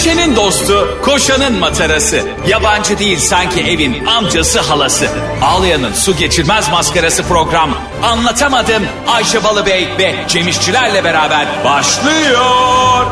Düşenin dostu, koşanın matarası. Yabancı değil sanki evin amcası halası. Ağlayan'ın su geçirmez maskarası program. Anlatamadım Ayşe Balıbey ve Cemişçilerle beraber başlıyor.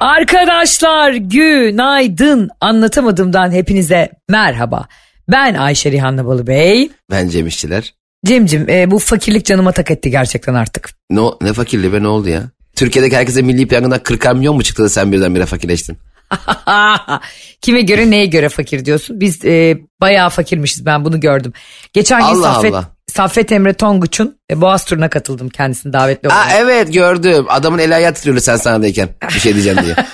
Arkadaşlar günaydın. Anlatamadığımdan hepinize merhaba. Ben Ayşe Rihanna Balıbey. Ben Cem İşçiler. Cemcim e, bu fakirlik canıma tak etti gerçekten artık. Ne, o- ne fakirliği be ne oldu ya? Türkiye'deki herkese milli piyangodan 40 milyon mu çıktı da sen birdenbire fakirleştin? Kime göre neye göre fakir diyorsun? Biz e, bayağı fakirmişiz ben bunu gördüm. Geçen gün Allah Saffet, Allah. Saffet Emre Tonguç'un e, Boğaz turuna katıldım kendisini davetli olarak. Aa evet gördüm. Adamın el ayağı titriyordu sen sahnadayken. Bir şey diyeceğim diye.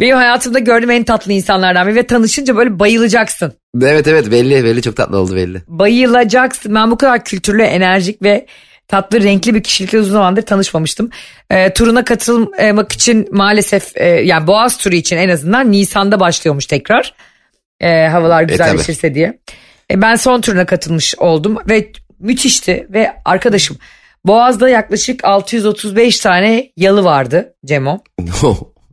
Benim hayatımda gördüğüm en tatlı insanlardan biri ve tanışınca böyle bayılacaksın. evet evet belli belli çok tatlı oldu belli. Bayılacaksın. Ben bu kadar kültürlü, enerjik ve tatlı, renkli bir kişilikle uzun zamandır tanışmamıştım. E, turuna katılmak için maalesef e, yani Boğaz turu için en azından Nisan'da başlıyormuş tekrar. E, havalar güzelleşirse diye. E, ben son turuna katılmış oldum ve müthişti ve arkadaşım Boğaz'da yaklaşık 635 tane yalı vardı Cemo.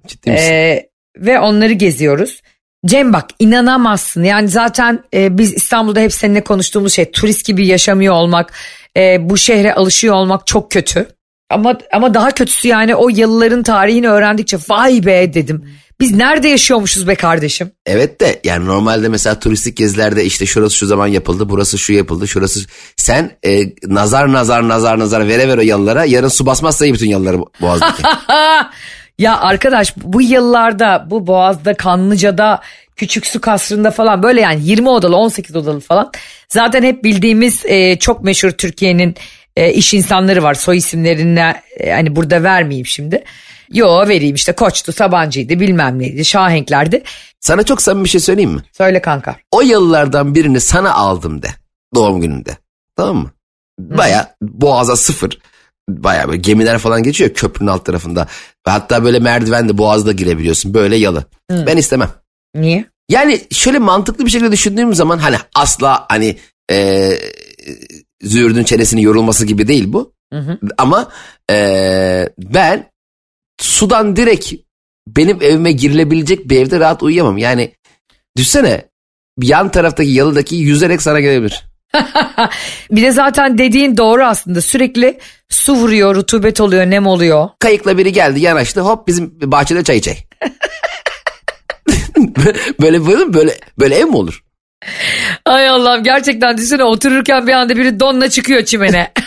Ciddi misin? Ee, ve onları geziyoruz. Cem bak inanamazsın yani zaten e, biz İstanbul'da hep seninle konuştuğumuz şey turist gibi yaşamıyor olmak e, bu şehre alışıyor olmak çok kötü. Ama ama daha kötüsü yani o yalıların tarihini öğrendikçe vay be dedim. Biz nerede yaşıyormuşuz be kardeşim? Evet de yani normalde mesela turistik gezilerde işte şurası şu zaman yapıldı, burası şu yapıldı, şurası... Sen e, nazar nazar nazar nazar vere ver o yalılara yarın su basmazsa iyi bütün yalıları Bo- Boğaz'daki. Ya arkadaş bu yıllarda bu Boğaz'da Kanlıca'da Küçük Su Kasrı'nda falan böyle yani 20 odalı 18 odalı falan. Zaten hep bildiğimiz e, çok meşhur Türkiye'nin e, iş insanları var soy isimlerini e, hani burada vermeyeyim şimdi. Yo vereyim işte Koç'tu Sabancı'ydı bilmem neydi Şahenklerdi. Sana çok samimi bir şey söyleyeyim mi? Söyle kanka. O yalılardan birini sana aldım de. Doğum gününde. Tamam mı? Baya boğaza sıfır. Baya böyle gemiler falan geçiyor köprünün alt tarafında. Ve hatta böyle merdivenle boğazda girebiliyorsun. Böyle yalı. Ben istemem. Niye? Yani şöyle mantıklı bir şekilde düşündüğüm zaman hani asla hani e, züğürdün çenesinin yorulması gibi değil bu. Hı hı. Ama e, ben sudan direkt benim evime girilebilecek bir evde rahat uyuyamam. Yani düşsene yan taraftaki yalıdaki yüzerek sana gelebilir. Bir de zaten dediğin doğru aslında sürekli su vuruyor rutubet oluyor nem oluyor. Kayıkla biri geldi yanaştı hop bizim bahçede çay içey. böyle böyle böyle böyle ev mi olur? Ay Allah'ım gerçekten düşünsene otururken bir anda biri donla çıkıyor çimene.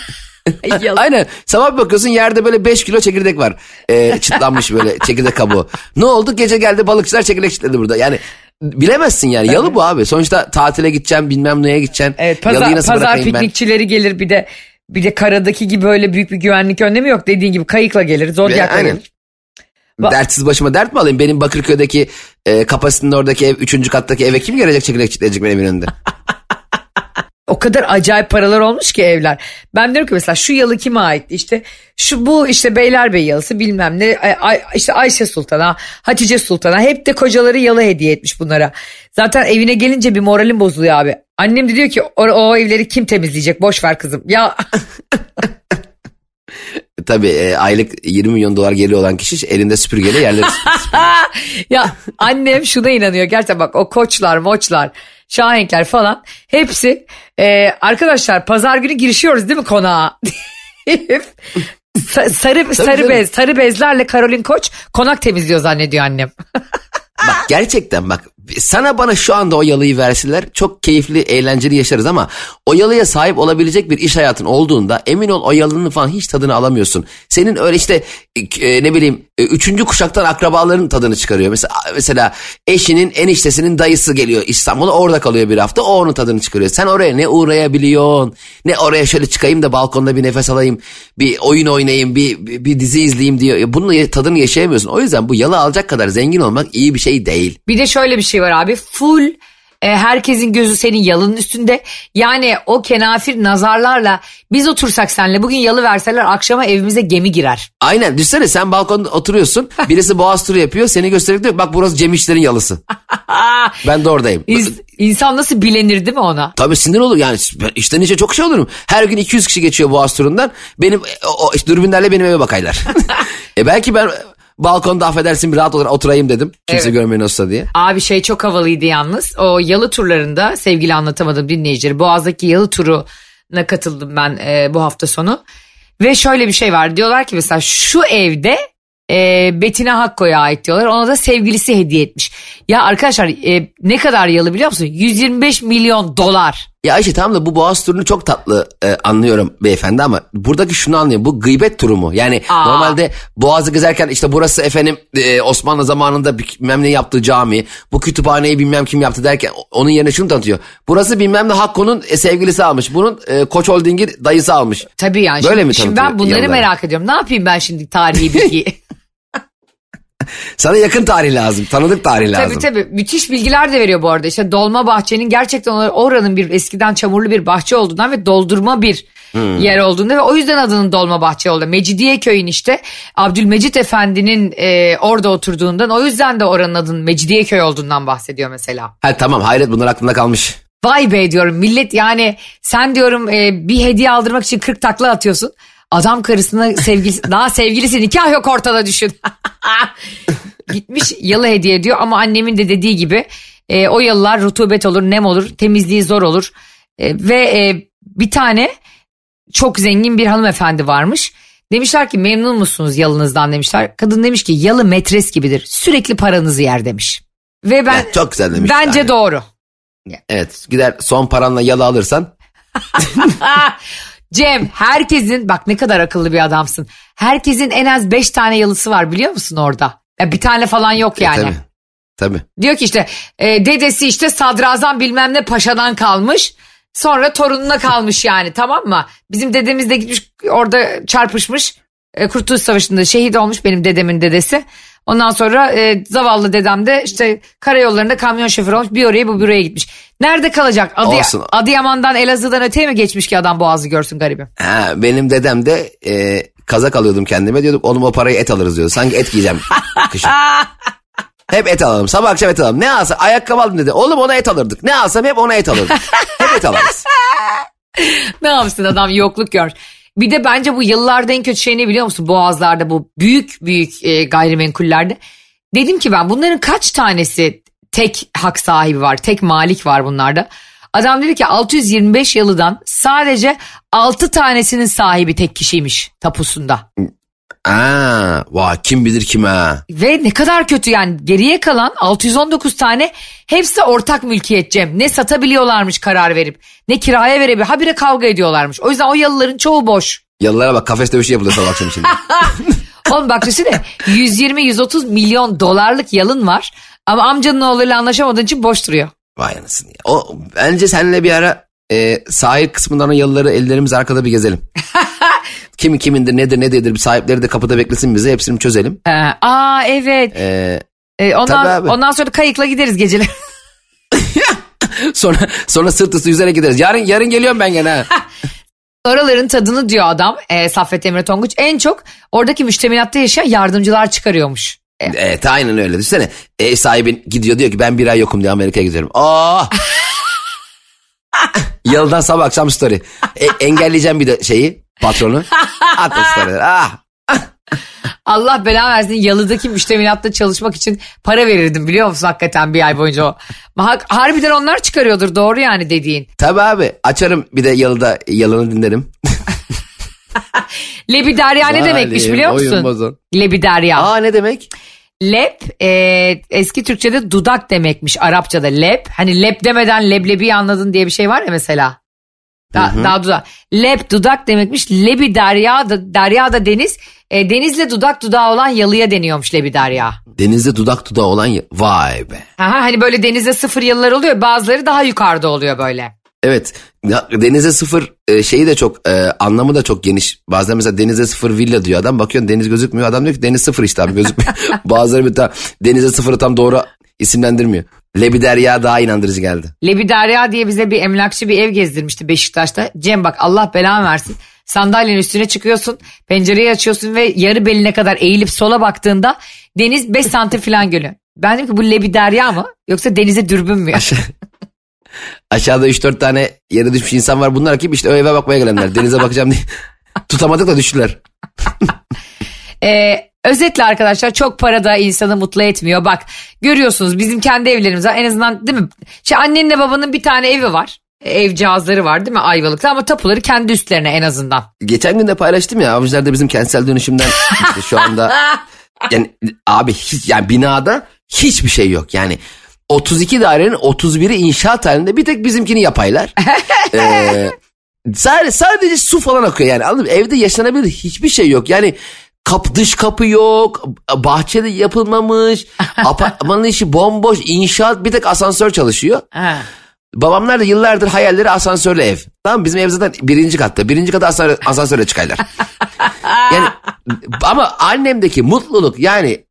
Aynen. Sabah bir bakıyorsun yerde böyle 5 kilo çekirdek var. Ee, çıtlanmış böyle çekirdek kabuğu. Ne oldu? Gece geldi balıkçılar çekirdek çitledi burada. Yani bilemezsin yani. Yalı bu abi. Sonuçta tatile gideceğim bilmem neye gideceksin. Evet pazar, pazar bırakayım ben? piknikçileri gelir bir de bir de karadaki gibi öyle büyük bir güvenlik önlemi yok. Dediğin gibi kayıkla gelir, zodyakla Aynen. gelir. Ba- Dertsiz başıma dert mi alayım? Benim Bakırköy'deki e, kapasitenin oradaki ev, üçüncü kattaki eve kim gelecek çekirdek çitleyecek benim önünde? O kadar acayip paralar olmuş ki evler. Ben diyorum ki mesela şu yalı kime ait? İşte şu bu işte Beylerbeyi yalısı bilmem ne Ay- Ay- işte Ayşe Sultan'a, Hatice Sultan'a hep de kocaları yalı hediye etmiş bunlara. Zaten evine gelince bir moralim bozuluyor abi. Annem de diyor ki o, o evleri kim temizleyecek? Boş ver kızım. Ya Tabii e, aylık 20 milyon dolar geliyor olan kişi elinde süpürgeyle yerleri ya annem şuna inanıyor gerçekten bak o koçlar moçlar şahenkler falan hepsi e, arkadaşlar pazar günü girişiyoruz değil mi konağa Sa- sarı sarı canım. bez sarı bezlerle Karolin Koç konak temizliyor zannediyor annem. Bak gerçekten bak sana bana şu anda o yalıyı verseler çok keyifli eğlenceli yaşarız ama o yalıya sahip olabilecek bir iş hayatın olduğunda emin ol o yalının falan hiç tadını alamıyorsun. Senin öyle işte e, ne bileyim e, üçüncü kuşaktan akrabaların tadını çıkarıyor. Mesela mesela eşinin eniştesinin dayısı geliyor İstanbul'a orada kalıyor bir hafta o onun tadını çıkarıyor. Sen oraya ne uğrayabiliyorsun ne oraya şöyle çıkayım da balkonda bir nefes alayım bir oyun oynayayım bir, bir, bir dizi izleyeyim diyor. Ya Bunun tadını yaşayamıyorsun. O yüzden bu yalı alacak kadar zengin olmak iyi bir şey değil. Bir de şöyle bir şey var abi full e, herkesin gözü senin yalının üstünde. Yani o kenafir nazarlarla biz otursak senle bugün yalı verseler akşama evimize gemi girer. Aynen düşsene sen balkonda oturuyorsun birisi boğaz turu yapıyor seni gösterip diyor bak burası Cem İşler'in yalısı. ben de oradayım. İns- İnsan nasıl bilenir değil mi ona? Tabii sinir olur yani işten içe çok şey olurum. Her gün 200 kişi geçiyor boğaz turundan benim o, o işte dürbünlerle benim eve bakaylar. e belki ben balkonda affedersin bir rahat olur oturayım dedim. Kimse Evet. görmeyen olsa diye. Abi şey çok havalıydı yalnız. O yalı turlarında sevgili anlatamadım dinleyicileri. Boğaz'daki yalı turuna katıldım ben e, bu hafta sonu. Ve şöyle bir şey var. Diyorlar ki mesela şu evde e, Betina Hakko'ya ait diyorlar. Ona da sevgilisi hediye etmiş. Ya arkadaşlar e, ne kadar yalı biliyor musun? 125 milyon dolar. Ya Ayşe tamam da bu boğaz turunu çok tatlı e, anlıyorum beyefendi ama buradaki şunu anlıyorum. Bu gıybet turu mu? Yani Aa. normalde boğazı gezerken işte burası efendim e, Osmanlı zamanında bilmem ne yaptığı cami. Bu kütüphaneyi bilmem kim yaptı derken onun yerine şunu tanıtıyor. Burası bilmem ne Hakko'nun e, sevgilisi almış. Bunun e, Koç Holding'in dayısı almış. Tabii yani. Böyle şimdi, mi şimdi tanıtıyor ben bunları yalıları? merak ediyorum. Ne yapayım ben şimdi tarihi bilgiyi? Sana yakın tarih lazım. Tanıdık tarih lazım. Tabii tabii müthiş bilgiler de veriyor bu arada. İşte dolma bahçenin gerçekten oranın bir eskiden çamurlu bir bahçe olduğundan ve doldurma bir yer olduğunda ve o yüzden adının dolma bahçe oldu. Mecidiye köyün işte Abdülmecit Efendi'nin e, orada oturduğundan o yüzden de oranın adının Mecidiye köy olduğundan bahsediyor mesela. Ha, tamam hayret bunlar aklımda kalmış. Vay be diyorum millet yani sen diyorum e, bir hediye aldırmak için 40 takla atıyorsun. Adam karısına sevgilisi daha sevgilisi nikah yok ortada düşün. Gitmiş yalı hediye ediyor ama annemin de dediği gibi e, o yalılar rutubet olur nem olur temizliği zor olur. E, ve e, bir tane çok zengin bir hanımefendi varmış. Demişler ki memnun musunuz yalınızdan demişler. Kadın demiş ki yalı metres gibidir sürekli paranızı yer demiş. Ve ben çok güzel demiş. bence yani. doğru. Evet gider son paranla yalı alırsan. Cem herkesin bak ne kadar akıllı bir adamsın. Herkesin en az 5 tane yalısı var biliyor musun orada? Ya bir tane falan yok yani. Tabii. Tabii. Diyor ki işte e, dedesi işte sadrazam bilmem ne paşadan kalmış. Sonra torununa kalmış yani tamam mı? Bizim dedemiz de gitmiş orada çarpışmış. E, Kurtuluş Savaşı'nda şehit olmuş benim dedemin dedesi. Ondan sonra e, zavallı dedem de işte karayollarında kamyon şoförü olmuş. Bir oraya bu bir oraya gitmiş. Nerede kalacak? Adı, Olsun. Adıyaman'dan Elazığ'dan öteye mi geçmiş ki adam boğazı görsün garibim? Ha, benim dedem de e, kazak alıyordum kendime diyorduk oğlum o parayı et alırız diyordu. Sanki et giyeceğim kışın. Hep et alalım. Sabah akşam et alalım. Ne alsa ayakkabı aldım dedi. Oğlum ona et alırdık. Ne alsam hep ona et alırdık. hep et alırız. ne yapsın adam yokluk gör. Bir de bence bu yıllarda en kötü şey ne biliyor musun? Boğazlarda bu büyük büyük e, gayrimenkullerde. Dedim ki ben bunların kaç tanesi tek hak sahibi var, tek malik var bunlarda. Adam dedi ki 625 yılıdan sadece 6 tanesinin sahibi tek kişiymiş tapusunda. Aa, vay kim bilir kim ha. Ve ne kadar kötü yani geriye kalan 619 tane hepsi ortak mülkiyet Cem. Ne satabiliyorlarmış karar verip ne kiraya verebiliyor. Habire kavga ediyorlarmış. O yüzden o yalıların çoğu boş. Yalılara bak kafes dövüşü yapılıyor sabah akşam şimdi. Oğlum bak düşünsene 120-130 milyon dolarlık yalın var. Ama amcanın oğluyla anlaşamadığın için boş duruyor. Vay anasını ya. O, bence seninle bir ara e, sahil kısmından o yalıları ellerimiz arkada bir gezelim. Kimi kimindir nedir ne değildir sahipleri de kapıda beklesin bize hepsini çözelim. Ee, aa evet. Ee, Tabii ondan, ondan sonra kayıkla gideriz geceleri. sonra sonra sırt üstü yüzerek gideriz. Yarın yarın geliyorum ben gene. Oraların tadını diyor adam e, Saffet Emre Tonguç en çok oradaki müştemilatta yaşayan yardımcılar çıkarıyormuş. E, Evet aynen öyle. Düşünsene ev sahibin gidiyor diyor ki ben bir ay yokum diye Amerika'ya gidiyorum. Aa! Yıldan sabah akşam story. E, engelleyeceğim bir de şeyi patronu. Atla storyler. Ah! Allah bela versin yalıdaki müştemilatta çalışmak için para verirdim biliyor musun hakikaten bir ay boyunca o. Ha- Harbiden onlar çıkarıyordur doğru yani dediğin. Tabii abi açarım bir de yalıda yalını dinlerim. Lebiderya ne demekmiş biliyor musun? Lebiderya. Aa ne demek? Lep e, eski Türkçe'de dudak demekmiş Arapçada lep. Hani lep demeden leblebi anladın diye bir şey var ya mesela. Da, daha dudak. Lep dudak demekmiş. Lebi derya da, derya da deniz. E, denizle dudak dudağı olan yalıya deniyormuş lebi derya. Denizde dudak dudağı olan vay be. Aha, hani böyle denizde sıfır yıllar oluyor. Bazıları daha yukarıda oluyor böyle. Evet denize sıfır e, şeyi de çok e, anlamı da çok geniş. Bazen mesela denize sıfır villa diyor adam bakıyorsun deniz gözükmüyor adam diyor ki deniz sıfır işte abi gözükmüyor. Bazıları bir tam denize sıfırı tam doğru isimlendirmiyor. Lebiderya daha inandırıcı geldi. Lebi Derya diye bize bir emlakçı bir ev gezdirmişti Beşiktaş'ta. Cem bak Allah belanı versin. Sandalyenin üstüne çıkıyorsun, pencereyi açıyorsun ve yarı beline kadar eğilip sola baktığında deniz 5 santim falan görüyor. Ben dedim ki bu Lebi Derya mı yoksa denize dürbün mü? Aşağıda 3-4 tane yere düşmüş insan var. Bunlar kim? İşte o eve bakmaya gelenler. Denize bakacağım diye. Tutamadık da düştüler. Ee, Özetle arkadaşlar çok para da insanı mutlu etmiyor. Bak görüyorsunuz bizim kendi evlerimiz var. En azından değil mi? Şey, annenle babanın bir tane evi var. Ev cihazları var değil mi Ayvalık'ta ama tapuları kendi üstlerine en azından. Geçen gün de paylaştım ya avcılarda bizim kentsel dönüşümden işte şu anda yani abi hiç, yani binada hiçbir şey yok yani 32 dairenin 31'i inşaat halinde bir tek bizimkini yapaylar. ee, sadece, sadece su falan akıyor yani anladın mı? Evde yaşanabilir hiçbir şey yok yani kapı dış kapı yok bahçede yapılmamış apartmanın işi bomboş inşaat bir tek asansör çalışıyor. Babamlar da yıllardır hayalleri asansörlü ev. Tamam? Bizim ev zaten birinci katta. Birinci kata asansör, asansörle çıkarlar. yani ama annemdeki mutluluk yani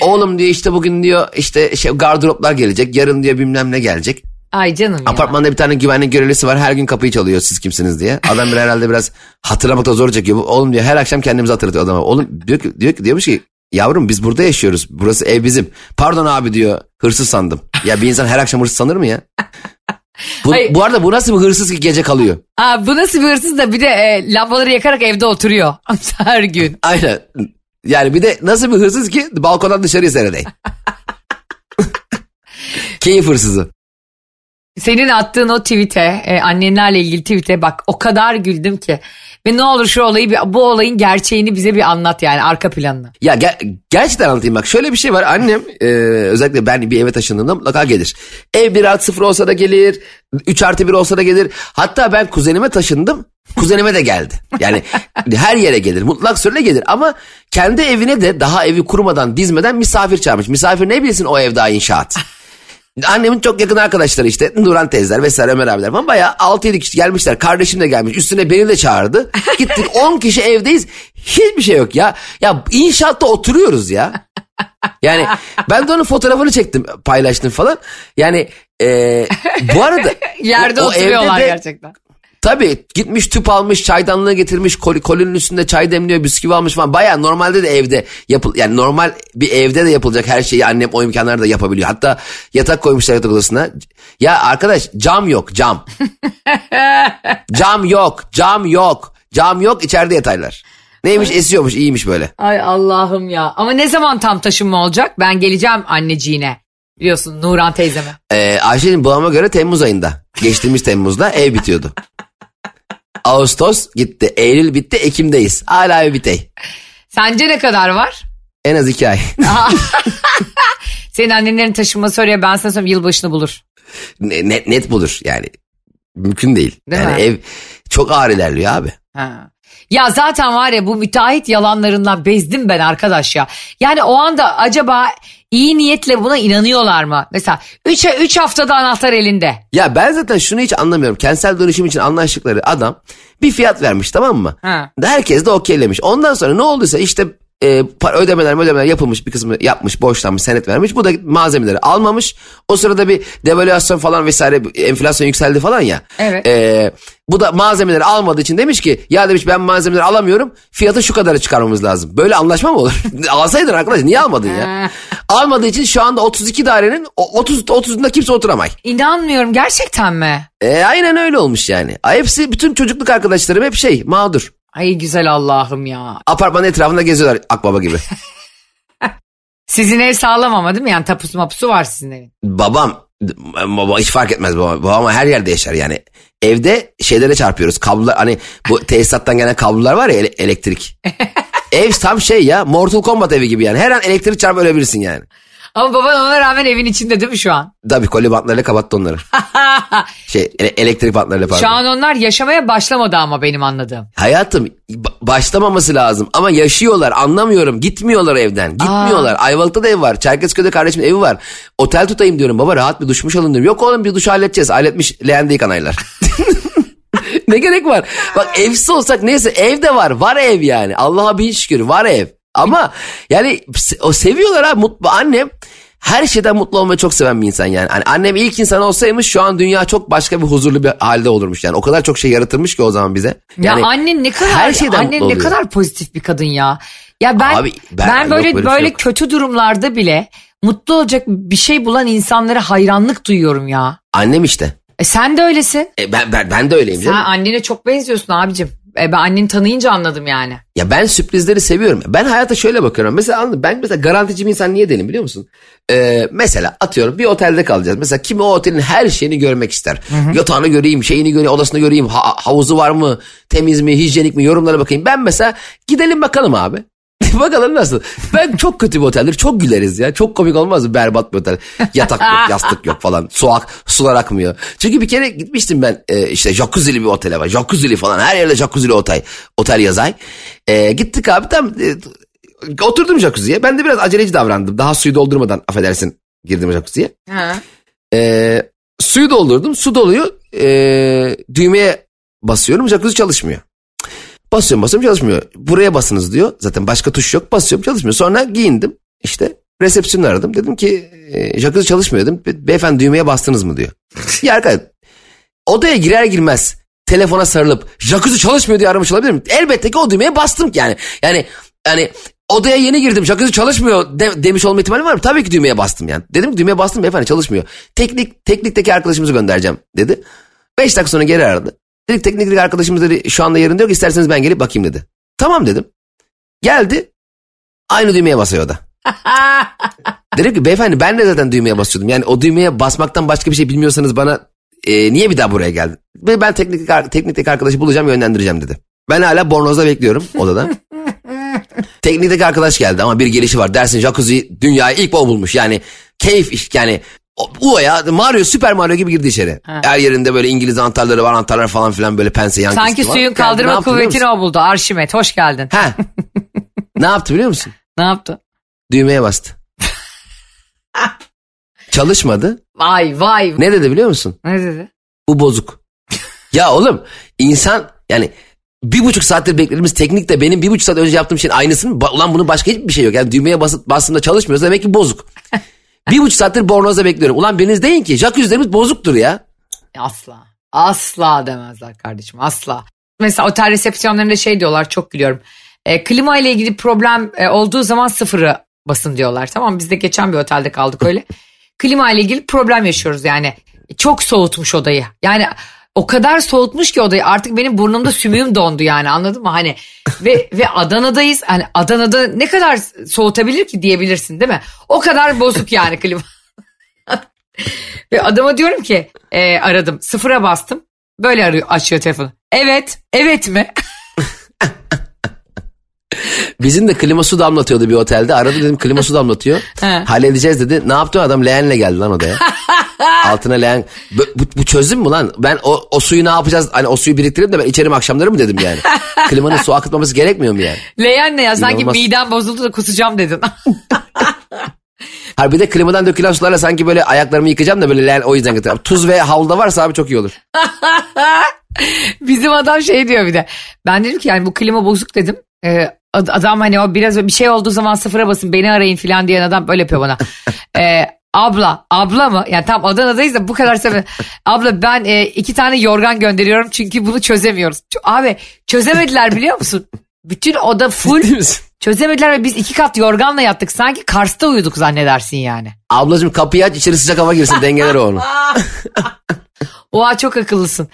oğlum diyor işte bugün diyor işte şey gardroplar gelecek. Yarın diyor bilmem ne gelecek. Ay canım ya. Apartmanda bir tane güvenlik görevlisi var. Her gün kapıyı çalıyor siz kimsiniz diye. Adam bir herhalde biraz hatırlamakta zor çekiyor. Oğlum diyor her akşam kendimizi hatırlatıyor adama. Oğlum diyor ki, diyor ki diyormuş ki yavrum biz burada yaşıyoruz. Burası ev bizim. Pardon abi diyor hırsız sandım. Ya bir insan her akşam hırsız sanır mı ya? Bu, Hayır. bu arada bu nasıl bir hırsız ki gece kalıyor? Aa, bu nasıl bir hırsız da bir de e, lambaları yakarak evde oturuyor her gün. Aynen. Yani bir de nasıl bir hırsız ki balkondan dışarıya seyredeyim. Keyif hırsızı. Senin attığın o tweet'e, e, annenlerle ilgili tweet'e bak o kadar güldüm ki. Ve ne olur şu olayı, bu olayın gerçeğini bize bir anlat yani arka planını. Ya ger- gerçekten anlatayım bak şöyle bir şey var annem e, özellikle ben bir eve taşındığımda mutlaka gelir. Ev 1 artı 0 olsa da gelir 3 artı 1 olsa da gelir. Hatta ben kuzenime taşındım kuzenime de geldi. Yani her yere gelir mutlak süreyle gelir ama kendi evine de daha evi kurmadan dizmeden misafir çağırmış. Misafir ne bilsin o ev daha inşaat. Annemin çok yakın arkadaşları işte Nuran teyzeler vesaire Ömer abiler falan bayağı 6-7 kişi gelmişler. Kardeşim de gelmiş. Üstüne beni de çağırdı. Gittik 10 kişi evdeyiz. Hiçbir şey yok ya. Ya inşaatta oturuyoruz ya. Yani ben de onun fotoğrafını çektim paylaştım falan. Yani e, bu arada Yerde o- o oturuyorlar evde de- gerçekten. Tabii gitmiş tüp almış çaydanlığı getirmiş kol, kolinin üstünde çay demliyor bisküvi almış falan. Baya normalde de evde yapıl yani normal bir evde de yapılacak her şeyi annem o imkanlarda da yapabiliyor. Hatta yatak koymuşlar yatak odasına. Ya arkadaş cam yok cam. cam yok cam yok cam yok içeride yataylar. Neymiş esiyormuş iyiymiş böyle. Ay Allah'ım ya. Ama ne zaman tam taşınma olacak? Ben geleceğim anneciğine. Biliyorsun Nuran teyzeme. Ee, Ayşe'nin bulama göre Temmuz ayında. Geçtiğimiz Temmuz'da ev bitiyordu. Ağustos gitti. Eylül bitti. Ekim'deyiz. Hala ev bitey. Sence ne kadar var? En az iki ay. Senin annenlerin taşınması oraya ben sana söyleyeyim yılbaşını bulur. Ne- net, net budur yani. Mümkün değil. Değil yani mi? ev çok ağır ilerliyor abi. Ha. Ya zaten var ya bu müteahhit yalanlarından bezdim ben arkadaş ya. Yani o anda acaba iyi niyetle buna inanıyorlar mı? Mesela 3 üç haftada anahtar elinde. Ya ben zaten şunu hiç anlamıyorum. Kentsel dönüşüm için anlaştıkları adam bir fiyat vermiş tamam mı? Ha. Herkes de okeylemiş. Ondan sonra ne olduysa işte e, para- ödemeler ödemeler yapılmış bir kısmı yapmış borçlanmış senet vermiş. Bu da malzemeleri almamış. O sırada bir devalüasyon falan vesaire enflasyon yükseldi falan ya. Evet. E, bu da malzemeleri almadığı için demiş ki ya demiş ben malzemeleri alamıyorum fiyatı şu kadarı çıkarmamız lazım. Böyle anlaşma mı olur? Alsaydın arkadaş niye almadın ya? Almadığı için şu anda 32 dairenin o- 30 30'unda kimse oturamay. İnanmıyorum gerçekten mi? E, aynen öyle olmuş yani. Hepsi bütün çocukluk arkadaşlarım hep şey mağdur. Ay güzel Allah'ım ya. Apartmanın etrafında geziyorlar akbaba gibi. Sizin ev sağlam ama değil mi? Yani tapusu mapusu var sizin evin. babam baba hiç fark etmez babam. Babam her yerde yaşar yani. Evde şeylere çarpıyoruz. Kablolar hani bu tesisattan gelen kablolar var ya ele- elektrik. Ev tam şey ya Mortal Kombat evi gibi yani. Her an elektrik çarpıp ölebilirsin yani. Ama baban ona rağmen evin içinde değil mi şu an? Tabii koli bantlarıyla kapattı onları. şey ele- elektrik bantlarıyla pardon. Şu an onlar yaşamaya başlamadı ama benim anladığım. Hayatım ba- başlamaması lazım. Ama yaşıyorlar anlamıyorum. Gitmiyorlar evden gitmiyorlar. Ayvalık'ta da ev var Çerkezköy'de kardeşimin evi var. Otel tutayım diyorum. Baba rahat bir duşmuş alın diyorum. Yok oğlum bir duş halledeceğiz. Halletmiş leğende yıkanaylar ne gerek var? Bak evsiz olsak neyse ev de var. Var ev yani. Allah'a bin şükür var ev ama yani o seviyorlar ha mutlu annem her şeyden mutlu olmayı çok seven bir insan yani. Hani annem ilk insan olsaymış şu an dünya çok başka bir huzurlu bir halde olurmuş yani. O kadar çok şey yaratırmış ki o zaman bize. Ya Yani annen ne kadar her şeyden annen ne kadar pozitif bir kadın ya. Ya ben Abi, ben, ben- yok, böyle böyle böyle, şey kötü durumlarda bile mutlu olacak bir şey bulan insanlara hayranlık duyuyorum ya. Annem işte. E sen de öylesin. E ben, ben, ben de öyleyim Sen canım. annene çok benziyorsun abicim. E, ben anneni tanıyınca anladım yani. Ya ben sürprizleri seviyorum. Ben hayata şöyle bakıyorum. Mesela anladın, ben mesela garantici bir insan niye değilim biliyor musun? Ee, mesela atıyorum bir otelde kalacağız. Mesela kimi o otelin her şeyini görmek ister. Yatağını göreyim, şeyini göreyim, odasını göreyim, ha- havuzu var mı, temiz mi, hijyenik mi yorumlara bakayım. Ben mesela gidelim bakalım abi. bakalım nasıl. Ben çok kötü bir oteldir. Çok güleriz ya. Çok komik olmaz mı? Berbat bir otel. Yatak yok, yastık yok falan. Su ak, sular akmıyor. Çünkü bir kere gitmiştim ben e, işte jacuzzi'li bir otele var. Jacuzzi'li falan. Her yerde jacuzzi'li otel, otel yazay. E, gittik abi tam e, oturdum jacuzziye. Ben de biraz aceleci davrandım. Daha suyu doldurmadan affedersin girdim jacuzziye. E, suyu doldurdum. Su doluyor. E, düğmeye basıyorum. Jacuzzi çalışmıyor. Basıyorum basıyorum çalışmıyor. Buraya basınız diyor. Zaten başka tuş yok. Basıyorum çalışmıyor. Sonra giyindim. İşte resepsiyonu aradım. Dedim ki e, jacuzzi çalışmıyor dedim. Be- Beyefendi düğmeye bastınız mı diyor. ya arkadaş odaya girer girmez telefona sarılıp jacuzzi çalışmıyor diye aramış olabilir mi? Elbette ki o düğmeye bastım yani. Yani yani odaya yeni girdim jacuzzi çalışmıyor de- demiş olma ihtimali var mı? Tabii ki düğmeye bastım yani. Dedim ki düğmeye bastım beyefendi çalışmıyor. Teknik teknikteki arkadaşımızı göndereceğim dedi. Beş dakika sonra geri aradı. Dedik teknikteki arkadaşımız dedi şu anda yerinde yok isterseniz ben gelip bakayım dedi. Tamam dedim. Geldi aynı düğmeye basıyor da. Dedim ki beyefendi ben de zaten düğmeye basıyordum. Yani o düğmeye basmaktan başka bir şey bilmiyorsanız bana e, niye bir daha buraya geldin? Ve ben teknik, teknikteki arkadaşı bulacağım yönlendireceğim dedi. Ben hala bornozda bekliyorum odada. Teknikteki arkadaş geldi ama bir gelişi var. Dersin jacuzzi dünyayı ilk o bulmuş. Yani keyif iş yani Ua'ya Mario Süper Mario gibi girdi içeri. Her yerinde böyle İngiliz anahtarları var anahtarlar falan filan böyle pense yan Sanki var. suyun Yani kaldırma biliyor kuvvetini o buldu. Arşimet hoş geldin. Ha. ne yaptı biliyor musun? Ne yaptı? Düğmeye bastı. Çalışmadı. Vay vay. Ne dedi biliyor musun? Ne dedi? Bu bozuk. ya oğlum insan yani bir buçuk saattir beklediğimiz teknikte benim bir buçuk saat önce yaptığım şeyin aynısı mı? Ba- Ulan bunun başka hiçbir şey yok. Yani düğmeye basıp bastığımda çalışmıyorsa demek ki bozuk. Bir buçuk saattir bornozda bekliyorum. Ulan biriniz deyin ki jacuzzilerimiz bozuktur ya. Asla. Asla demezler kardeşim asla. Mesela otel resepsiyonlarında şey diyorlar çok gülüyorum. E, klima ile ilgili problem e, olduğu zaman sıfırı basın diyorlar. Tamam biz de geçen bir otelde kaldık öyle. klima ile ilgili problem yaşıyoruz yani. Çok soğutmuş odayı. Yani o kadar soğutmuş ki odayı artık benim burnumda sümüğüm dondu yani anladın mı? Hani ve ve Adana'dayız. Hani Adana'da ne kadar soğutabilir ki diyebilirsin değil mi? O kadar bozuk yani klima. Ve adama diyorum ki e, aradım sıfıra bastım. Böyle arıyor açıyor telefonu. Evet evet mi? Bizim de klima su damlatıyordu bir otelde. Aradı dedim klima su damlatıyor. Halledeceğiz dedi. Ne yaptı adam leğenle geldi lan odaya. Altına leğen. Bu, bu, bu çözüm mü lan? Ben o, o suyu ne yapacağız? Hani o suyu biriktirip de ben içerim akşamları mı dedim yani. Klimanın su akıtmaması gerekmiyor mu yani? Leğen ne ya sanki İnanılmaz. midem bozuldu da kusacağım dedin. Harbi de klimadan dökülen sularla sanki böyle ayaklarımı yıkayacağım da böyle leğen o yüzden götürüyorum. Tuz ve havluda varsa abi çok iyi olur. Bizim adam şey diyor bir de. Ben dedim ki yani bu klima bozuk dedim. Ee, adam hani o biraz bir şey olduğu zaman sıfıra basın beni arayın filan diyen adam böyle yapıyor bana. Ee, abla abla mı? Yani tam Adana'dayız da bu kadar sebebi. Abla ben e, iki tane yorgan gönderiyorum çünkü bunu çözemiyoruz. Abi çözemediler biliyor musun? Bütün oda full çözemediler ve biz iki kat yorganla yattık. Sanki Kars'ta uyuduk zannedersin yani. Ablacığım kapıyı aç içeri sıcak hava girsin dengeler onu. Oha çok akıllısın.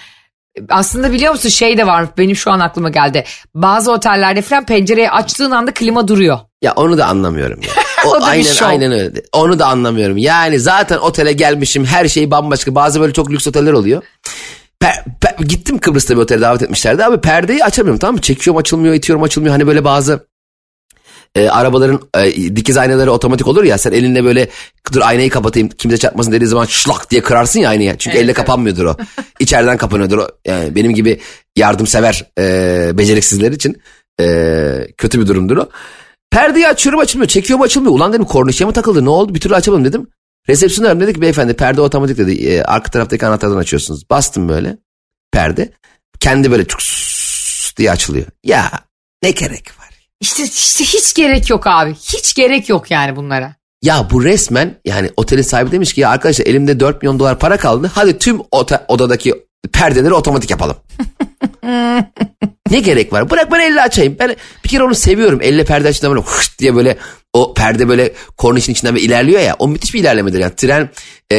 Aslında biliyor musun şey de var benim şu an aklıma geldi. Bazı otellerde falan pencereyi açtığın anda klima duruyor. Ya onu da anlamıyorum ya. O, O da bir aynen şov. aynen öyle. Onu da anlamıyorum. Yani zaten otele gelmişim her şey bambaşka. Bazı böyle çok lüks oteller oluyor. Per- per- gittim Kıbrıs'ta bir otele davet etmişlerdi abi perdeyi açamıyorum tamam mı? Çekiyorum açılmıyor itiyorum açılmıyor. Hani böyle bazı e, arabaların e, dikiz aynaları otomatik olur ya sen elinle böyle dur aynayı kapatayım kimse çarpmasın dediği zaman şlak diye kırarsın ya aynayı. Çünkü elle kapanmıyordur o. İçeriden kapanıyordur o. Yani benim gibi yardımsever e, beceriksizler için e, kötü bir durumdur o. Perdeyi açıyorum açılmıyor. Çekiyorum açılmıyor. Ulan dedim kornişe mi takıldı ne oldu bir türlü açamadım dedim. Resepsiyon aradım dedi ki beyefendi perde otomatik dedi. E, arka taraftaki anahtardan açıyorsunuz. Bastım böyle perde. Kendi böyle çuk diye açılıyor. Ya ne gerek? İşte, işte hiç gerek yok abi. Hiç gerek yok yani bunlara. Ya bu resmen yani otelin sahibi demiş ki ya arkadaşlar elimde 4 milyon dolar para kaldı. Hadi tüm ote- odadaki perdeleri otomatik yapalım. ne gerek var? Bırak ben elle açayım. Ben bir kere onu seviyorum. Elle perde açtığında böyle hışt diye böyle O perde böyle kornişin içinden bir ilerliyor ya. O müthiş bir ilerlemedir. Yani tren e,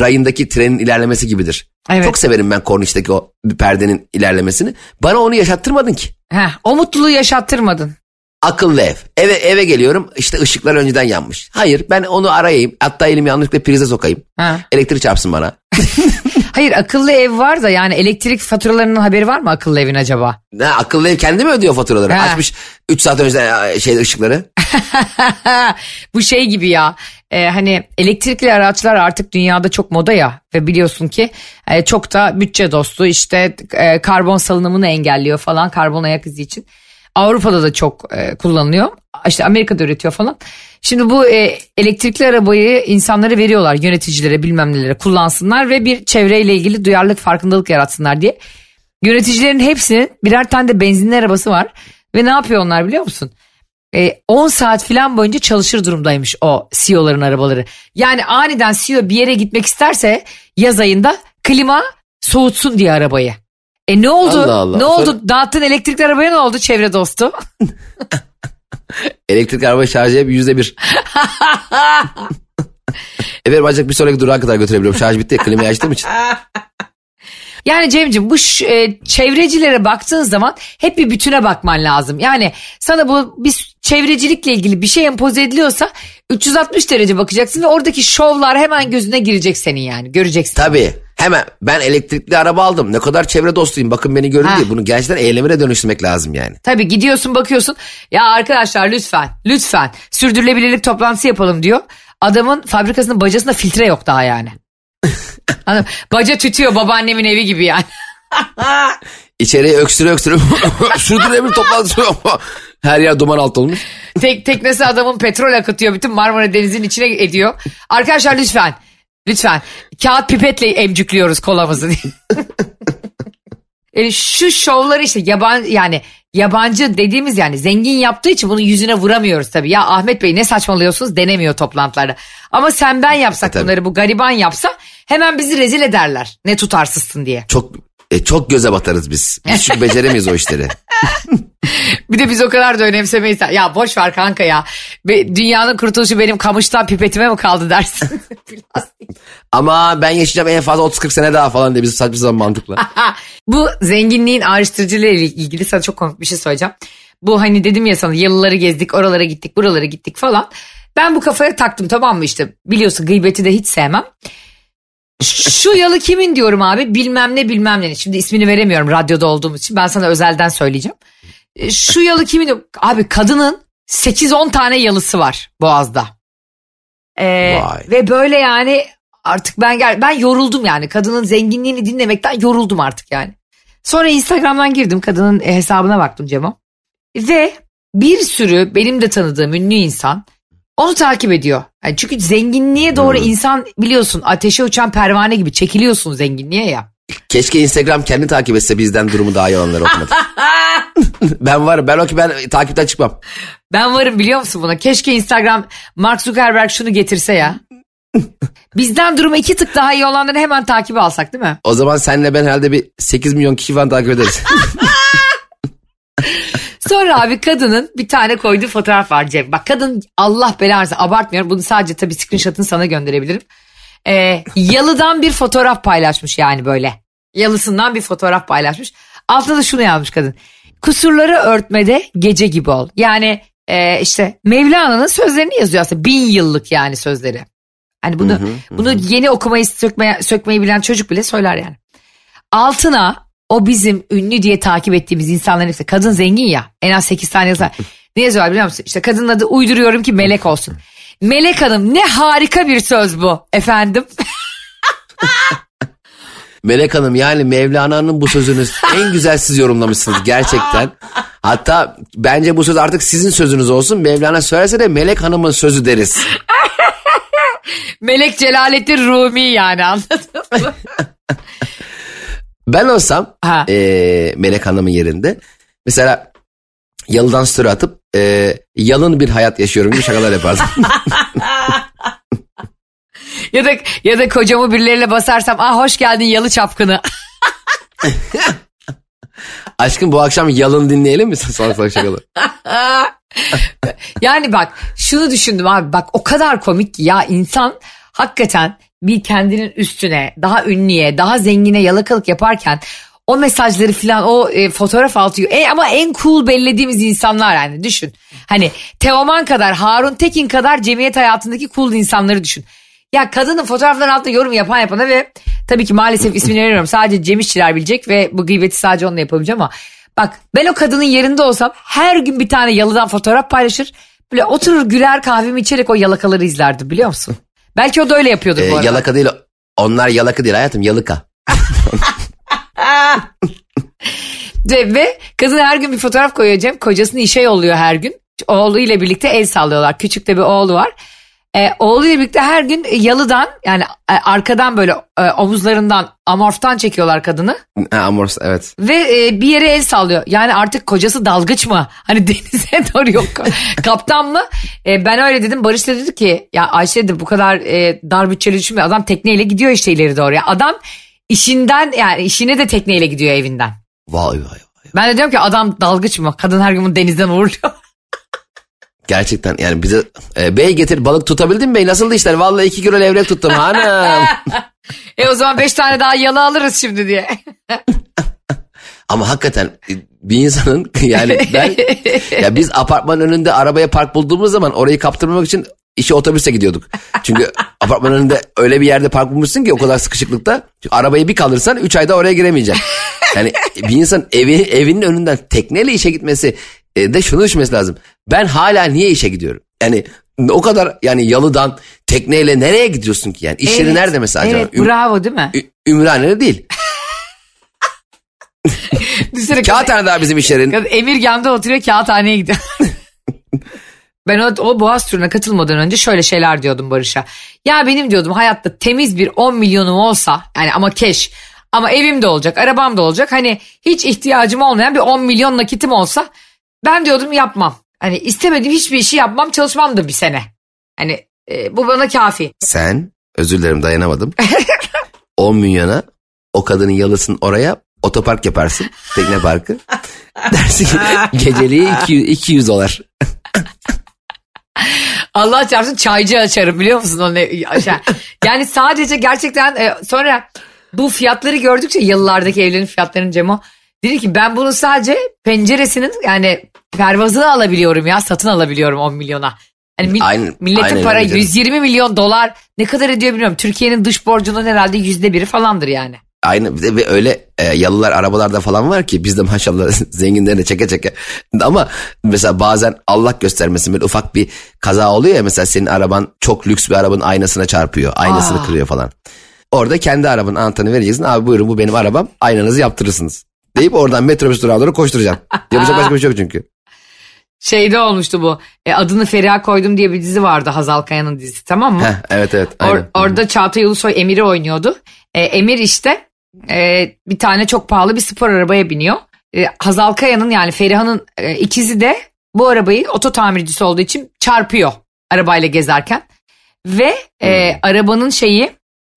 rayındaki trenin ilerlemesi gibidir. Evet. Çok severim ben kornişteki o perdenin ilerlemesini. Bana onu yaşattırmadın ki. Heh, o mutluluğu yaşattırmadın. Akıllı ev. Eve eve geliyorum işte ışıklar önceden yanmış. Hayır ben onu arayayım. Hatta elimi yanlışlıkla prize sokayım. Ha. Elektrik çarpsın bana. Hayır akıllı ev var da yani elektrik faturalarının haberi var mı akıllı evin acaba? Ne akıllı ev kendi mi ödüyor faturaları? Ha. Açmış 3 saat önceden şey ışıkları. Bu şey gibi ya e, hani elektrikli araçlar artık dünyada çok moda ya ve biliyorsun ki e, çok da bütçe dostu işte e, karbon salınımını engelliyor falan karbon ayak izi için. Avrupa'da da çok e, kullanılıyor işte Amerika'da üretiyor falan. Şimdi bu e, elektrikli arabayı insanlara veriyorlar yöneticilere bilmem nelere kullansınlar ve bir çevreyle ilgili duyarlılık farkındalık yaratsınlar diye. Yöneticilerin hepsinin birer tane de benzinli arabası var ve ne yapıyor onlar biliyor musun? E, 10 saat falan boyunca çalışır durumdaymış o CEO'ların arabaları. Yani aniden CEO bir yere gitmek isterse yaz ayında klima soğutsun diye arabayı. E ne oldu? Allah Allah. Ne oldu? Dağıttın elektrikli arabaya ne oldu çevre dostu? Elektrik araba şarjı hep yüzde bir. Efendim ancak bir sonraki durağa kadar götürebiliyorum. Şarj bitti. Klimayı açtığım için. Yani Cem'ciğim bu ş- e, çevrecilere baktığın zaman hep bir bütüne bakman lazım. Yani sana bu bir çevrecilikle ilgili bir şey empoze ediliyorsa 360 derece bakacaksın ve oradaki şovlar hemen gözüne girecek senin yani göreceksin. Tabii. Hemen ben elektrikli araba aldım. Ne kadar çevre dostuyum. Bakın beni görün Ha. diye. Bunu gerçekten eylemine dönüştürmek lazım yani. Tabii gidiyorsun bakıyorsun ya arkadaşlar lütfen lütfen sürdürülebilirlik toplantısı yapalım diyor. Adamın fabrikasının bacasında filtre yok daha yani. Mı? Baca tütüyor babaannemin evi gibi yani. İçeriye öksüre öksüre sürdürülebilir toplantısı yok. Her yer duman altı olmuş. Tek teknesi adamın petrol akıtıyor bütün Marmara Denizi'nin içine ediyor. Arkadaşlar lütfen lütfen kağıt pipetle emcükliyoruz kolamızı. Yani şu şovları işte yaban yani yabancı dediğimiz yani zengin yaptığı için bunun yüzüne vuramıyoruz tabii. Ya Ahmet Bey ne saçmalıyorsunuz denemiyor toplantılarda. Ama sen ben yapsak E, bunları bu gariban yapsa hemen bizi rezil ederler. Ne tutarsızsın diye. Çok e, çok göze batarız biz. Biz çünkü beceremeyiz o işleri. Bir de biz o kadar da önemsemeyiz. Ya boş ver kanka ya. Be- Dünyanın kurtuluşu benim kamıştan pipetime mi kaldı dersin. Ama ben yaşayacağım en fazla 30-40 sene daha falan diye biz saçma sapan mantıkla. Bu zenginliğin ayrıştırıcılığı ile ilgili sana çok komik bir şey söyleyeceğim. Bu hani dedim ya sana yalıları gezdik, oralara gittik, buralara gittik falan. Ben bu kafaya taktım tamam mı işte biliyorsun gıybeti de hiç sevmem. Şu yalı kimin diyorum abi bilmem ne bilmem ne. Şimdi ismini veremiyorum radyoda olduğum için ben sana özelden söyleyeceğim. E, Şu yalı kimin diyorum. Abi kadının 8-10 tane yalısı var Boğaz'da. Ee, Vay. ve böyle yani artık ben gel ben yoruldum yani kadının zenginliğini dinlemekten yoruldum artık yani. Sonra Instagram'dan girdim kadının hesabına baktım Cemo. Ve bir sürü benim de tanıdığım ünlü insan onu takip ediyor. Yani çünkü zenginliğe doğru insan biliyorsun ateşe uçan pervane gibi çekiliyorsun zenginliğe ya. Keşke Instagram kendi takip etse bizden durumu daha iyi olanları okumadı. ben varım. Ben o ki ben takipten çıkmam. Ben varım biliyor musun buna? Keşke Instagram Mark Zuckerberg şunu getirse ya. Bizden durumu iki tık daha iyi olanları hemen takibe alsak değil mi? O zaman senle ben herhalde bir 8 milyon kişi falan takip ederiz. Sonra abi kadının bir tane koyduğu fotoğraf var Cem. Bak kadın Allah belanı abartmıyorum. Bunu sadece tabii screenshot'ını sana gönderebilirim. Ee, yalıdan bir fotoğraf paylaşmış yani böyle. Yalısından bir fotoğraf paylaşmış. Altında da şunu yazmış kadın. Kusurları örtmede gece gibi ol. Yani e, işte Mevlana'nın sözlerini yazıyor aslında. Bin yıllık yani sözleri. Hani bunu bunu yeni okumayı sökmeye, sökmeyi bilen çocuk bile söyler yani. Altına o bizim ünlü diye takip ettiğimiz insanların hepsi kadın zengin ya en az 8 tane yazar. Ne yazıyorlar biliyor musun? İşte kadının adı uyduruyorum ki Melek olsun. Melek Hanım ne harika bir söz bu efendim. Melek Hanım yani Mevlana'nın bu sözünü en güzel siz yorumlamışsınız gerçekten. Hatta bence bu söz artık sizin sözünüz olsun. Mevlana söylerse de Melek Hanım'ın sözü deriz. Melek Celalettin Rumi yani anladın mı? Ben olsam Ha. eee, Melek Hanım'ın yerinde mesela yalıdan story atıp eee, yalın bir hayat yaşıyorum gibi şakalar yapardım. ya da ya da kocamı birileriyle basarsam ah hoş geldin yalı çapkını. Aşkım bu akşam yalın dinleyelim mi salak salak şakalar? yani bak şunu düşündüm abi bak o kadar komik ki ya insan hakikaten bir kendinin üstüne daha ünlüye daha zengine yalakalık yaparken o mesajları falan o e, fotoğraf altıyor. E, ama en cool bellediğimiz insanlar yani düşün. Hani Teoman kadar Harun Tekin kadar cemiyet hayatındaki cool insanları düşün. Ya kadının fotoğrafların altında yorum yapan yapana ve tabii ki maalesef ismini veriyorum. Sadece Cem İşçiler bilecek ve bu gıybeti sadece onunla yapabileceğim ama bak ben o kadının yerinde olsam her gün bir tane yalıdan fotoğraf paylaşır. Böyle oturur güler kahvemi içerek o yalakaları izlerdim biliyor musun? Belki o da öyle yapıyordur Ee, bu arada. yalaka değil onlar yalaka değil hayatım yalıka. Ve, kadın her gün bir fotoğraf koyuyor Cem. Kocasını işe yolluyor her gün. Oğluyla birlikte el sallıyorlar. Küçük de bir oğlu var. Ee, oğluyla birlikte her gün yalıdan yani e, arkadan böyle e, omuzlarından amorftan çekiyorlar kadını. Ha, Amors evet. Ve e, bir yere el sallıyor. Yani artık kocası dalgıç mı? Hani denize doğru yok. Kaptan mı? E, ben öyle dedim. Barış da dedi ki ya Ayşe dedi bu kadar e, dar bütçeli düşünme. Adam tekneyle gidiyor işte ileri doğru. Ya adam işinden yani işine de tekneyle gidiyor evinden. Vay vay vay. Ben de diyorum ki adam dalgıç mı? Kadın her gün bunu denizden uğurluyor. Gerçekten yani bize e, bey getir balık tutabildin mi bey nasıldı işler? Vallahi iki kilo levrek tuttum hanım. e o zaman beş tane daha yalı alırız şimdi diye. Ama hakikaten e, bir insanın yani ben ya biz apartmanın önünde arabaya park bulduğumuz zaman orayı kaptırmamak için işe otobüse gidiyorduk. Çünkü apartmanın önünde öyle bir yerde park bulmuşsun ki o kadar sıkışıklıkta. Çünkü arabayı bir kalırsan 3 ayda oraya giremeyeceksin. Yani bir insan evi evinin önünden tekneyle işe gitmesi e, de şunu düşünmesi lazım. Ben hala niye işe gidiyorum? Yani o kadar yani yalıdan tekneyle nereye gidiyorsun ki yani? İş yeri Evet, nerede mesela acaba? Evet Üm- bravo değil mi? Ü- Ümraniye'de değil. Kağıthane daha bizim iş yerin. Emirgan'da oturuyor kağıthaneye gidiyor. ben o, o boğaz turuna katılmadan önce şöyle şeyler diyordum Barış'a. Ya benim diyordum hayatta temiz bir 10 milyonum olsa yani ama keş ama evim de olacak arabam da olacak. Hani hiç ihtiyacım olmayan bir 10 milyon nakitim olsa ben diyordum yapmam. Hani istemediğim hiçbir işi yapmam çalışmam da bir sene. Hani e, bu bana kafi. Sen özür dilerim dayanamadım. 10 milyona o kadının yalısın oraya otopark yaparsın. Tekne parkı. Dersin geceliği 200, 200 dolar. Allah çarpsın çaycı açarım biliyor musun onu aşağı. Yani sadece gerçekten e, sonra bu fiyatları gördükçe yıllardaki evlerin fiyatlarının Cemo dedi ki ben bunu sadece penceresinin yani pervazını alabiliyorum ya satın alabiliyorum 10 milyona. Hani mil- Aynen- milletin aynen para öyle canım. 120 milyon dolar ne kadar ediyor bilmiyorum. Türkiye'nin dış borcunun herhalde yüzde biri falandır yani. Aynı ve öyle e, yalılar arabalarda falan var ki biz de maşallah zenginlerine çeke çeke. Ama mesela bazen Allah göstermesin böyle ufak bir kaza oluyor ya mesela senin araban çok lüks bir arabanın aynasına çarpıyor. Aynasını Aa. kırıyor falan. Orada kendi arabanın anahtarını vereceksin. Abi buyurun bu benim arabam aynanızı yaptırırsınız. Deyip oradan metrobüs durağına doğru koşturacaksın. Yapacak başka bir şey yok çünkü. Şeyde olmuştu bu e, adını Feriha koydum diye bir dizi vardı Hazal Kaya'nın dizisi tamam mı? Heh, evet evet. Or- orada Çağatay Ulusoy Emir'i oynuyordu. E, Emir işte e, bir tane çok pahalı bir spor arabaya biniyor. E, Hazal Kaya'nın yani Feriha'nın e, ikizi de bu arabayı oto tamircisi olduğu için çarpıyor arabayla gezerken. Ve e, arabanın şeyi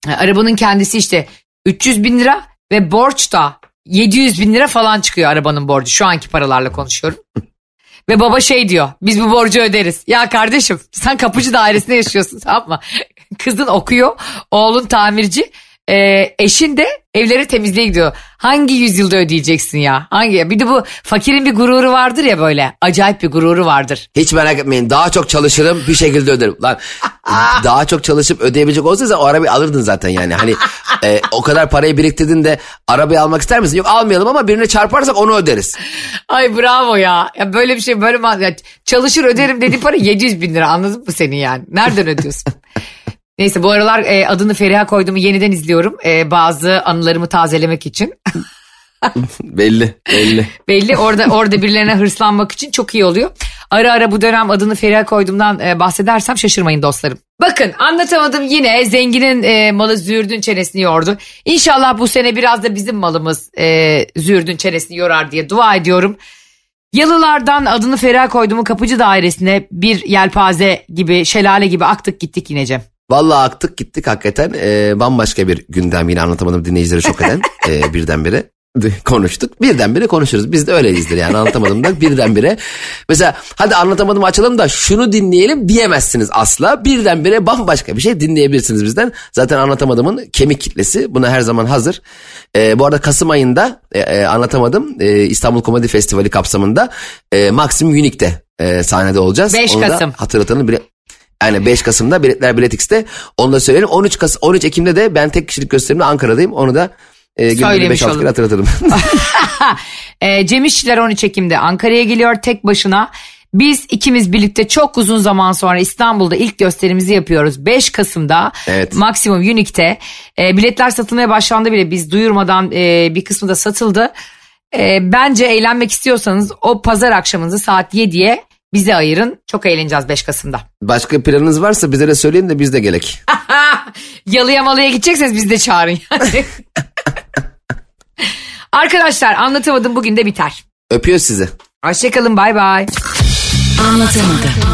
e, arabanın kendisi işte 300 bin lira ve borç da 700 bin lira falan çıkıyor arabanın borcu. Şu anki paralarla konuşuyorum. Ve baba şey diyor biz bu borcu öderiz. Ya kardeşim sen kapıcı dairesinde yaşıyorsun tamam mı? Kızın okuyor oğlun tamirci ee, eşin de evleri temizliğe gidiyor. Hangi yüzyılda ödeyeceksin ya? Hangi? Bir de bu fakirin bir gururu vardır ya böyle. Acayip bir gururu vardır. Hiç merak etmeyin daha çok çalışırım bir şekilde öderim. Lan daha çok çalışıp ödeyebilecek olsaydı o arabayı alırdın zaten yani. Hani e, o kadar parayı biriktirdin de arabayı almak ister misin? Yok almayalım ama birine çarparsak onu öderiz. Ay bravo ya. ya böyle bir şey böyle ya çalışır öderim dediğin para 700 bin lira anladın mı senin yani? Nereden ödüyorsun? Neyse bu aralar e, adını Feriha koyduğumu yeniden izliyorum. E, bazı anılarımı tazelemek için. belli belli. Belli orada orada birilerine hırslanmak için çok iyi oluyor. Ara ara bu dönem adını Feriha koyduğumdan e, bahsedersem şaşırmayın dostlarım. Bakın anlatamadım yine zenginin e, malı züğürdün çenesini yordu. İnşallah bu sene biraz da bizim malımız e, züğürdün çenesini yorar diye dua ediyorum. Yalılardan adını Feriha koyduğumu kapıcı dairesine bir yelpaze gibi şelale gibi aktık gittik yine Cem. Vallahi aktık gittik hakikaten. E, bambaşka bir gündem yine anlatamadım dinleyicileri şok eden e, birdenbire. konuştuk. Birdenbire konuşuruz. Biz de öyleyizdir yani anlatamadım da birdenbire. Mesela hadi anlatamadım açalım da şunu dinleyelim diyemezsiniz asla. Birdenbire bambaşka bir şey dinleyebilirsiniz bizden. Zaten anlatamadımın kemik kitlesi buna her zaman hazır. Ee, bu arada Kasım ayında e, e, anlatamadım e, İstanbul Komedi Festivali kapsamında e, Maxim Unique'de e, sahnede olacağız. 5 Onu Kasım. hatırlatalım. Bile, yani 5 Kasım'da biletler Bilet X'te onu da söyleyelim. 13 Kasım 13 Ekim'de de ben tek kişilik gösterimde Ankara'dayım. Onu da e, günde Söylemiş 5-6 olalım. kere hatırlatalım. E, Cem İşçiler 13 Ekim'de Ankara'ya geliyor tek başına. Biz ikimiz birlikte çok uzun zaman sonra İstanbul'da ilk gösterimizi yapıyoruz. 5 Kasım'da Evet. Maximum Unique'te. E, biletler satılmaya başlandı bile biz duyurmadan e, bir kısmı da satıldı. E, bence eğlenmek istiyorsanız o pazar akşamınızı saat 7'ye bize ayırın. Çok eğleneceğiz 5 Kasım'da. Başka planınız varsa bize de söyleyin de biz de gelek. Yalıya malıya gidecekseniz bizi de çağırın yani. Arkadaşlar anlatamadım bugün de biter. Öpüyoruz sizi. Hoşçakalın bay bay. Anlatamadım.